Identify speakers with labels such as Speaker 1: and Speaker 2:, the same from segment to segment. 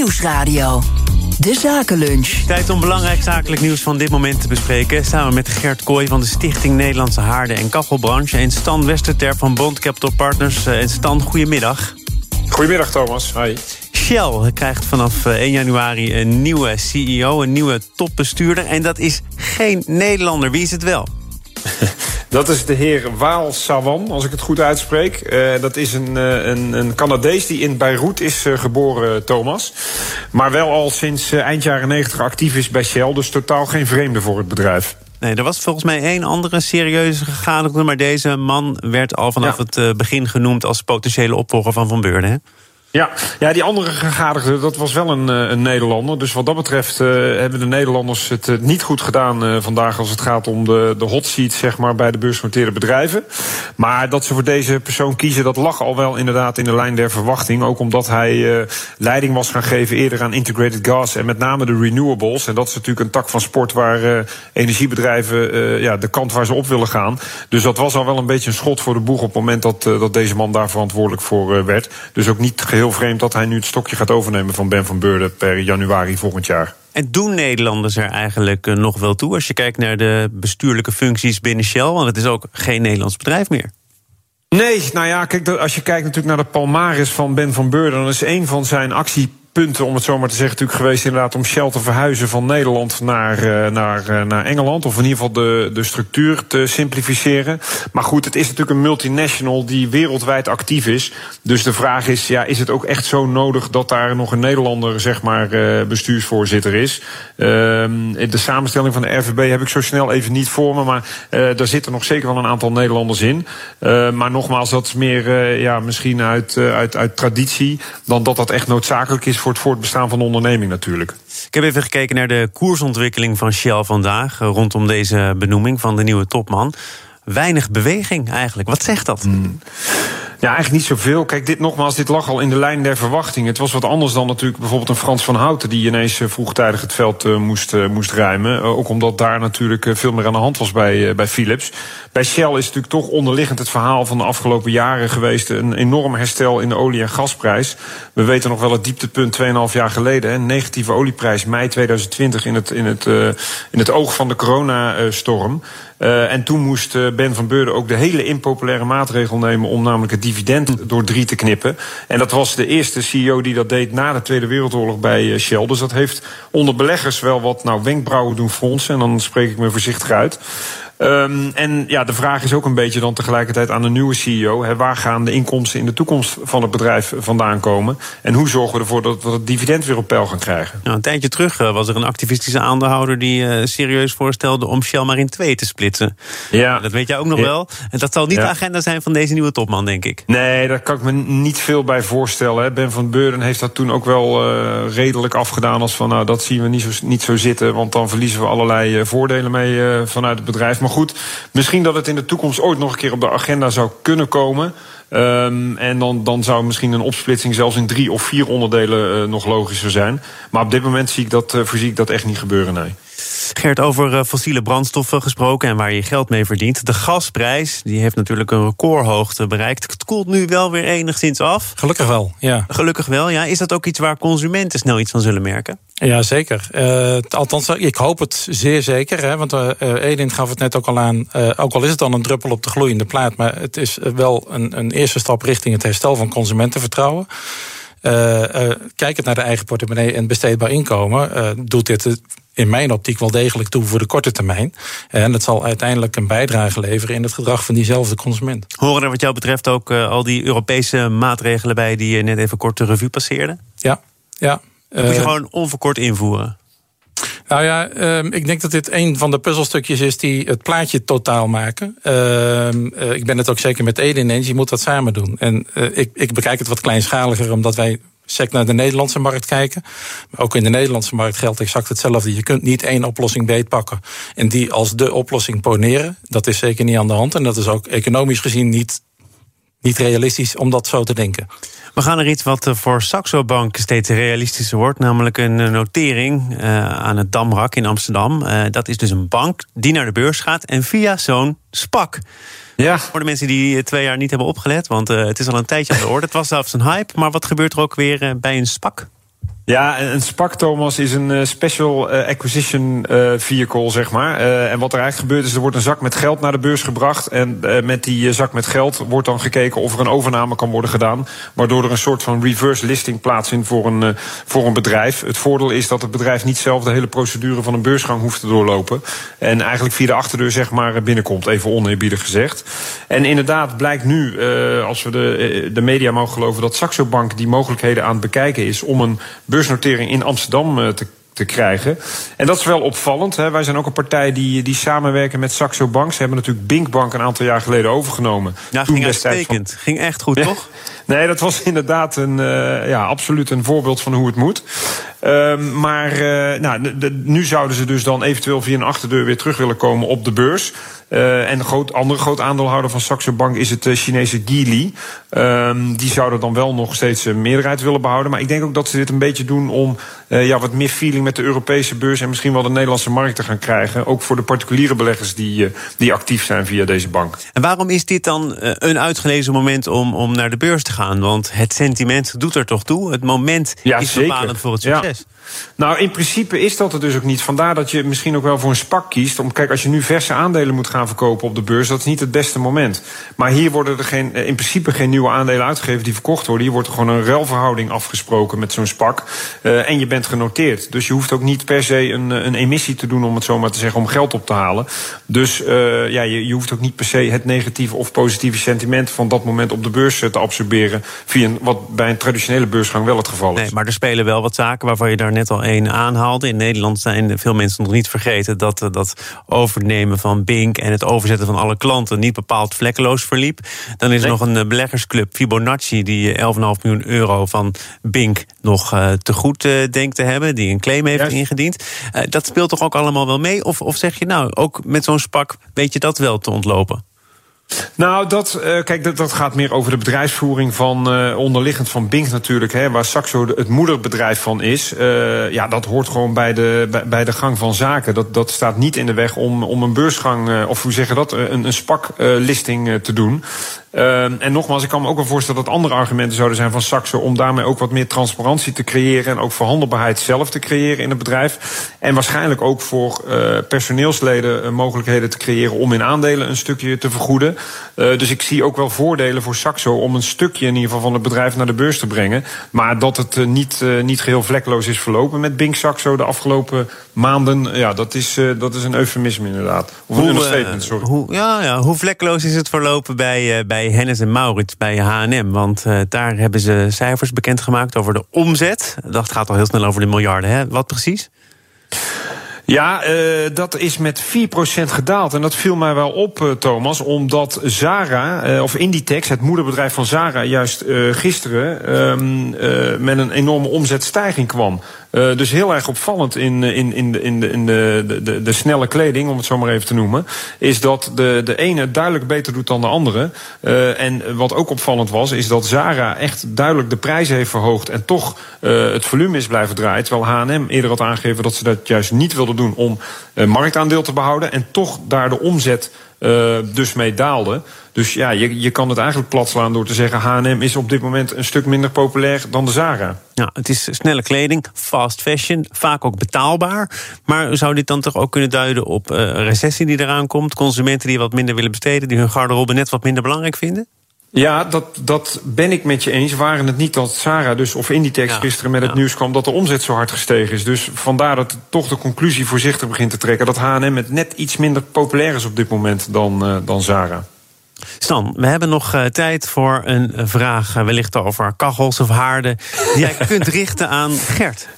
Speaker 1: Nieuwsradio. De Zakenlunch.
Speaker 2: Tijd om belangrijk zakelijk nieuws van dit moment te bespreken. Samen met Gert Kooi van de Stichting Nederlandse Haarden en Kachelbranche... en Stan Westerterp van Bond Capital Partners. En Stan, goedemiddag.
Speaker 3: Goedemiddag Thomas, hi.
Speaker 2: Shell krijgt vanaf 1 januari een nieuwe CEO, een nieuwe topbestuurder. En dat is geen Nederlander. Wie is het wel?
Speaker 3: Dat is de heer Waal Sawan, als ik het goed uitspreek. Uh, dat is een, uh, een, een Canadees die in Beirut is uh, geboren, Thomas. Maar wel al sinds eind jaren 90 actief is bij Shell. Dus totaal geen vreemde voor het bedrijf.
Speaker 2: Nee, er was volgens mij één andere serieuze gegadigde... maar deze man werd al vanaf ja. het begin genoemd... als potentiële opvolger van Van Beurden, hè?
Speaker 3: Ja, ja, die andere gegadigde, dat was wel een, een Nederlander. Dus wat dat betreft uh, hebben de Nederlanders het uh, niet goed gedaan vandaag... als het gaat om de, de hot seat zeg maar, bij de beursgenoteerde bedrijven. Maar dat ze voor deze persoon kiezen, dat lag al wel inderdaad in de lijn der verwachting. Ook omdat hij leiding was gaan geven eerder aan integrated gas... en met name de renewables. En dat is natuurlijk een tak van sport waar energiebedrijven... ja, de kant waar ze op willen gaan. Dus dat was al wel een beetje een schot voor de boeg... op het moment dat, dat deze man daar verantwoordelijk voor werd. Dus ook niet heel vreemd dat hij nu het stokje gaat overnemen van Ben van Beurden per januari volgend jaar.
Speaker 2: En doen Nederlanders er eigenlijk nog wel toe als je kijkt naar de bestuurlijke functies binnen Shell? Want het is ook geen Nederlands bedrijf meer.
Speaker 3: Nee, nou ja, kijk, als je kijkt natuurlijk naar de palmaris van Ben van Beurden, dan is een van zijn actie punten, om het zo maar te zeggen, natuurlijk geweest inderdaad om Shell te verhuizen van Nederland naar, uh, naar, uh, naar Engeland. Of in ieder geval de, de structuur te simplificeren. Maar goed, het is natuurlijk een multinational die wereldwijd actief is. Dus de vraag is, ja, is het ook echt zo nodig dat daar nog een Nederlander, zeg maar, uh, bestuursvoorzitter is? de samenstelling van de RVB heb ik zo snel even niet voor me. Maar daar zitten nog zeker wel een aantal Nederlanders in. maar nogmaals, dat is meer ja, misschien uit, uit, uit traditie dan dat dat echt noodzakelijk is voor het voortbestaan van de onderneming natuurlijk.
Speaker 2: Ik heb even gekeken naar de koersontwikkeling van Shell vandaag... rondom deze benoeming van de nieuwe topman. Weinig beweging eigenlijk. Wat zegt dat?
Speaker 3: Hmm. Ja, eigenlijk niet zoveel. Kijk, dit nogmaals, dit lag al in de lijn der verwachting. Het was wat anders dan natuurlijk bijvoorbeeld een Frans van Houten... die ineens vroegtijdig het veld uh, moest, uh, moest ruimen. Ook omdat daar natuurlijk veel meer aan de hand was bij, bij Philips. Bij Shell is natuurlijk toch onderliggend het verhaal van de afgelopen jaren geweest... een enorm herstel in de olie- en gasprijs. We weten nog wel het dieptepunt 2,5 jaar geleden. Een negatieve olieprijs mei 2020 in het, in het, in het oog van de coronastorm. Uh, en toen moest Ben van Beurden ook de hele impopulaire maatregel nemen om namelijk dividend door drie te knippen. En dat was de eerste CEO die dat deed na de Tweede Wereldoorlog bij uh, Shell. Dus dat heeft onder beleggers wel wat nou, wenkbrauwen doen fronsen. En dan spreek ik me voorzichtig uit. Um, en ja, de vraag is ook een beetje dan tegelijkertijd aan de nieuwe CEO: hè, waar gaan de inkomsten in de toekomst van het bedrijf vandaan komen? En hoe zorgen we ervoor dat we het dividend weer op peil gaan krijgen?
Speaker 2: Nou, een tijdje terug was er een activistische aandeelhouder die uh, serieus voorstelde om Shell maar in twee te splitsen. Ja. Dat weet jij ook nog ja. wel. En dat zal niet ja. de agenda zijn van deze nieuwe topman, denk ik.
Speaker 3: Nee, daar kan ik me niet veel bij voorstellen. Hè. Ben van Beurden heeft dat toen ook wel uh, redelijk afgedaan als van nou, dat zien we niet zo, niet zo zitten, want dan verliezen we allerlei uh, voordelen mee vanuit het bedrijf. Maar goed, misschien dat het in de toekomst ooit nog een keer op de agenda zou kunnen komen. Um, en dan, dan zou misschien een opsplitsing zelfs in drie of vier onderdelen uh, nog logischer zijn. Maar op dit moment zie ik dat, uh, voorzie ik dat echt niet gebeuren, nee.
Speaker 2: Gert, over uh, fossiele brandstoffen gesproken en waar je geld mee verdient. De gasprijs die heeft natuurlijk een recordhoogte bereikt. Het koelt nu wel weer enigszins af.
Speaker 4: Gelukkig wel, ja.
Speaker 2: Gelukkig wel, ja. Is dat ook iets waar consumenten snel iets van zullen merken?
Speaker 4: Ja, zeker. Uh, althans, ik hoop het zeer zeker. Hè, want uh, Edin gaf het net ook al aan. Uh, ook al is het dan een druppel op de gloeiende plaat... maar het is wel een, een eerste stap richting het herstel van consumentenvertrouwen. Uh, uh, kijkend naar de eigen portemonnee en besteedbaar inkomen, uh, doet dit in mijn optiek wel degelijk toe voor de korte termijn. En dat zal uiteindelijk een bijdrage leveren in het gedrag van diezelfde consument.
Speaker 2: Horen er wat jou betreft ook al die Europese maatregelen bij die je net even kort de revue passeerde?
Speaker 4: Ja, ja.
Speaker 2: Dat moet je gewoon onverkort invoeren.
Speaker 4: Nou ja, uh, ik denk dat dit een van de puzzelstukjes is die het plaatje totaal maken. Uh, ik ben het ook zeker met Eden eens, je moet dat samen doen. En ik, ik bekijk het wat kleinschaliger, omdat wij sec naar de Nederlandse markt kijken. Ook in de Nederlandse markt geldt exact hetzelfde. Je kunt niet één oplossing beetpakken en die als de oplossing poneren. Dat is zeker niet aan de hand. En dat is ook economisch gezien niet, niet realistisch om dat zo te denken.
Speaker 2: We gaan naar iets wat voor Saxo Bank steeds realistischer wordt. Namelijk een notering uh, aan het Damrak in Amsterdam. Dat is dus een bank die naar de beurs gaat en via zo'n SPAC. Ja. Voor de mensen die twee jaar niet hebben opgelet, want het is al een tijdje aan de orde. Het was zelfs een hype, maar wat gebeurt er ook weer bij een SPAC?
Speaker 3: Ja, een SPAC, Thomas, is een uh, special uh, acquisition uh, vehicle, zeg maar. en wat er eigenlijk gebeurt is, er wordt een zak met geld naar de beurs gebracht. En met die zak met geld wordt dan gekeken of er een overname kan worden gedaan. Waardoor er een soort van reverse listing plaatsvindt voor een, voor een bedrijf. Het voordeel is dat het bedrijf niet zelf de hele procedure van een beursgang hoeft te doorlopen. En eigenlijk via de achterdeur, zeg maar, binnenkomt. Even oneerbiedig gezegd. En inderdaad blijkt nu, als we de, de media mogen geloven, dat Saxo Bank die mogelijkheden aan het bekijken is om een beursnotering in Amsterdam eh, te te krijgen. En dat is wel opvallend. Hè. Wij zijn ook een partij die, die samenwerken met Saxo Bank. Ze hebben natuurlijk Binkbank een aantal jaar geleden overgenomen.
Speaker 2: Ja, ging uitstekend. Van... Ging echt goed, toch?
Speaker 3: Nee, dat was inderdaad een, uh, ja, absoluut een voorbeeld van hoe het moet. Uh, maar uh, nou, nu zouden ze dus dan eventueel via een achterdeur weer terug willen komen op de beurs. Uh, en een groot, andere groot aandeelhouder van Saxo Bank is het Chinese Geely. Ehm, die zouden dan wel nog steeds een meerderheid willen behouden. Maar ik denk ook dat ze dit een beetje doen om ja, wat meer feeling met de Europese beurs en misschien wel de Nederlandse markt te gaan krijgen. Ook voor de particuliere beleggers die, die actief zijn via deze bank.
Speaker 2: En waarom is dit dan een uitgelezen moment om, om naar de beurs te gaan? Want het sentiment doet er toch toe. Het moment is bepalend voor het succes.
Speaker 3: Nou, in principe is dat er dus ook niet. Vandaar dat je misschien ook wel voor een spak kiest. Om, kijk, als je nu verse aandelen moet gaan verkopen op de beurs, dat is niet het beste moment. Maar hier worden er geen, eh, in principe geen nieuwe aandelen uitgegeven die verkocht worden. Hier wordt er gewoon een ruilverhouding afgesproken met zo'n spak. Uh, en je bent genoteerd. Dus je hoeft ook niet per se een, eh, een emissie te doen, om het zo maar te zeggen, om geld op te halen. Dus uh, ja, je, je hoeft ook niet per se het negatieve of positieve sentiment van dat moment op de beurs te absorberen. Via een, wat bij een traditionele beursgang wel het geval is.
Speaker 2: Nee, maar er spelen wel wat zaken waarvan je daar net al één aanhaalde. In Nederland zijn veel mensen nog niet vergeten dat eh, dat overnemen van Bink en het overzetten van alle klanten niet bepaald vlekkeloos verliep. Dan is er nog een eh, beleggersclub Fibonacci die 11,5 eh, miljoen euro van Bink nog te goed denkt te hebben, die een claim heeft ingediend. dat speelt toch ook allemaal wel mee? Of, of zeg je nou, ook met zo'n spak weet je dat wel te ontlopen?
Speaker 3: Nou, dat, uh, kijk, dat, dat gaat meer over de bedrijfsvoering van uh, onderliggend van Bink natuurlijk, hè, waar Saxo het moederbedrijf van is. Uh, ja, dat hoort gewoon bij de, bij, bij, de gang van zaken. Dat, dat staat niet in de weg om, om een beursgang, of hoe zeggen dat, een, een SPAC-listing te doen. Uh, en nogmaals, ik kan me ook wel voorstellen dat andere argumenten zouden zijn van Saxo om daarmee ook wat meer transparantie te creëren en ook verhandelbaarheid zelf te creëren in het bedrijf. En waarschijnlijk ook voor uh, personeelsleden uh, mogelijkheden te creëren om in aandelen een stukje te vergoeden. dus ik zie ook wel voordelen voor Saxo om een stukje in ieder geval van het bedrijf naar de beurs te brengen. Maar dat het niet, niet geheel vlekkeloos is verlopen met Bink Saxo de afgelopen maanden, ja, dat is, dat is een eufemisme inderdaad.
Speaker 2: Of een understatement, sorry. Hoe, ja, ja, hoe vlekkeloos is het verlopen bij, bij bij Hennis en Maurits bij H&M. Want uh, daar hebben ze cijfers bekendgemaakt over de omzet. Dat gaat al heel snel over de miljarden. Hè? Wat precies?
Speaker 3: Ja, uh, dat is met 4% gedaald. En dat viel mij wel op, uh, Thomas, omdat Zara, of Inditex, het moederbedrijf van Zara, juist gisteren ehm, met een enorme omzetstijging kwam. Uh, dus heel erg opvallend in, in, in, de, in, de, in de, de, de, snelle kleding, om het zo maar even te noemen, is dat de, de ene duidelijk beter doet dan de andere. Uh, en wat ook opvallend was, is dat Zara echt duidelijk de prijzen heeft verhoogd en toch het volume is blijven draaien. Terwijl HM eerder had aangegeven dat ze dat juist niet wilden doen om marktaandeel te behouden en toch daar de omzet uh, dus mee daalde. Dus ja, je, je kan het eigenlijk platslaan door te zeggen... H&M is op dit moment een stuk minder populair dan de Zara.
Speaker 2: Ja, het is snelle kleding, fast fashion, vaak ook betaalbaar. Maar zou dit dan toch ook kunnen duiden op uh, recessie die eraan komt? Consumenten die wat minder willen besteden... die hun garderobe net wat minder belangrijk vinden?
Speaker 3: Ja, dat, dat ben ik met je eens. Waren het niet dat Sarah dus, of Inditex gisteren met het nieuws kwam... dat de omzet zo hard gestegen is. Dus vandaar dat toch de conclusie voorzichtig begint te trekken... dat H&M het net iets minder populair is op dit moment dan, uh, dan Zara.
Speaker 2: Stan, we hebben nog uh, tijd voor een vraag... Uh, wellicht over kachels of haarden... die jij kunt richten aan Gert.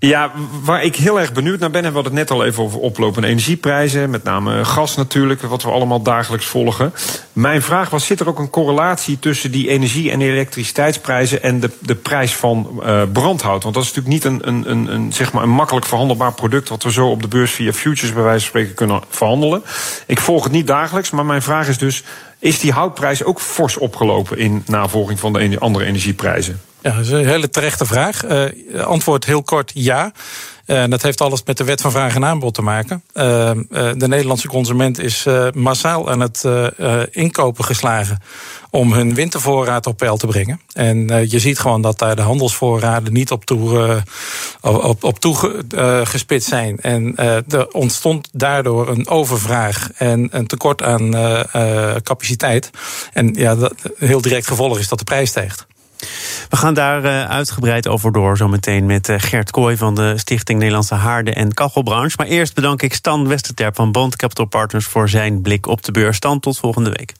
Speaker 3: Ja, waar ik heel erg benieuwd naar ben, en we het net al even over oplopende energieprijzen, met name gas natuurlijk, wat we allemaal dagelijks volgen. Mijn vraag was: zit er ook een correlatie tussen die energie- en elektriciteitsprijzen en de, de prijs van uh, brandhout? Want dat is natuurlijk niet een, een, een, een, zeg maar een makkelijk verhandelbaar product, wat we zo op de beurs via futures bij wijze van spreken kunnen verhandelen. Ik volg het niet dagelijks, maar mijn vraag is dus: is die houtprijs ook fors opgelopen in navolging van de andere energieprijzen?
Speaker 4: Ja, dat is een hele terechte vraag. Uh, antwoord heel kort ja. Uh, dat heeft alles met de wet van vraag en aanbod te maken. Uh, de Nederlandse consument is massaal aan het inkopen geslagen om hun wintervoorraad op peil te brengen. En je ziet gewoon dat daar de handelsvoorraden niet op toe op, op toegespitst zijn. En er ontstond daardoor een overvraag en een tekort aan capaciteit. En ja, dat, heel direct gevolg is dat de prijs stijgt.
Speaker 2: We gaan daar uh, uitgebreid over door zometeen met uh, Gert Kooi van de Stichting Nederlandse Haarden en Kachelbranche. Maar eerst bedank ik Stan Westerterp van Bond Capital Partners voor zijn blik op de beurs. Stan, tot volgende week.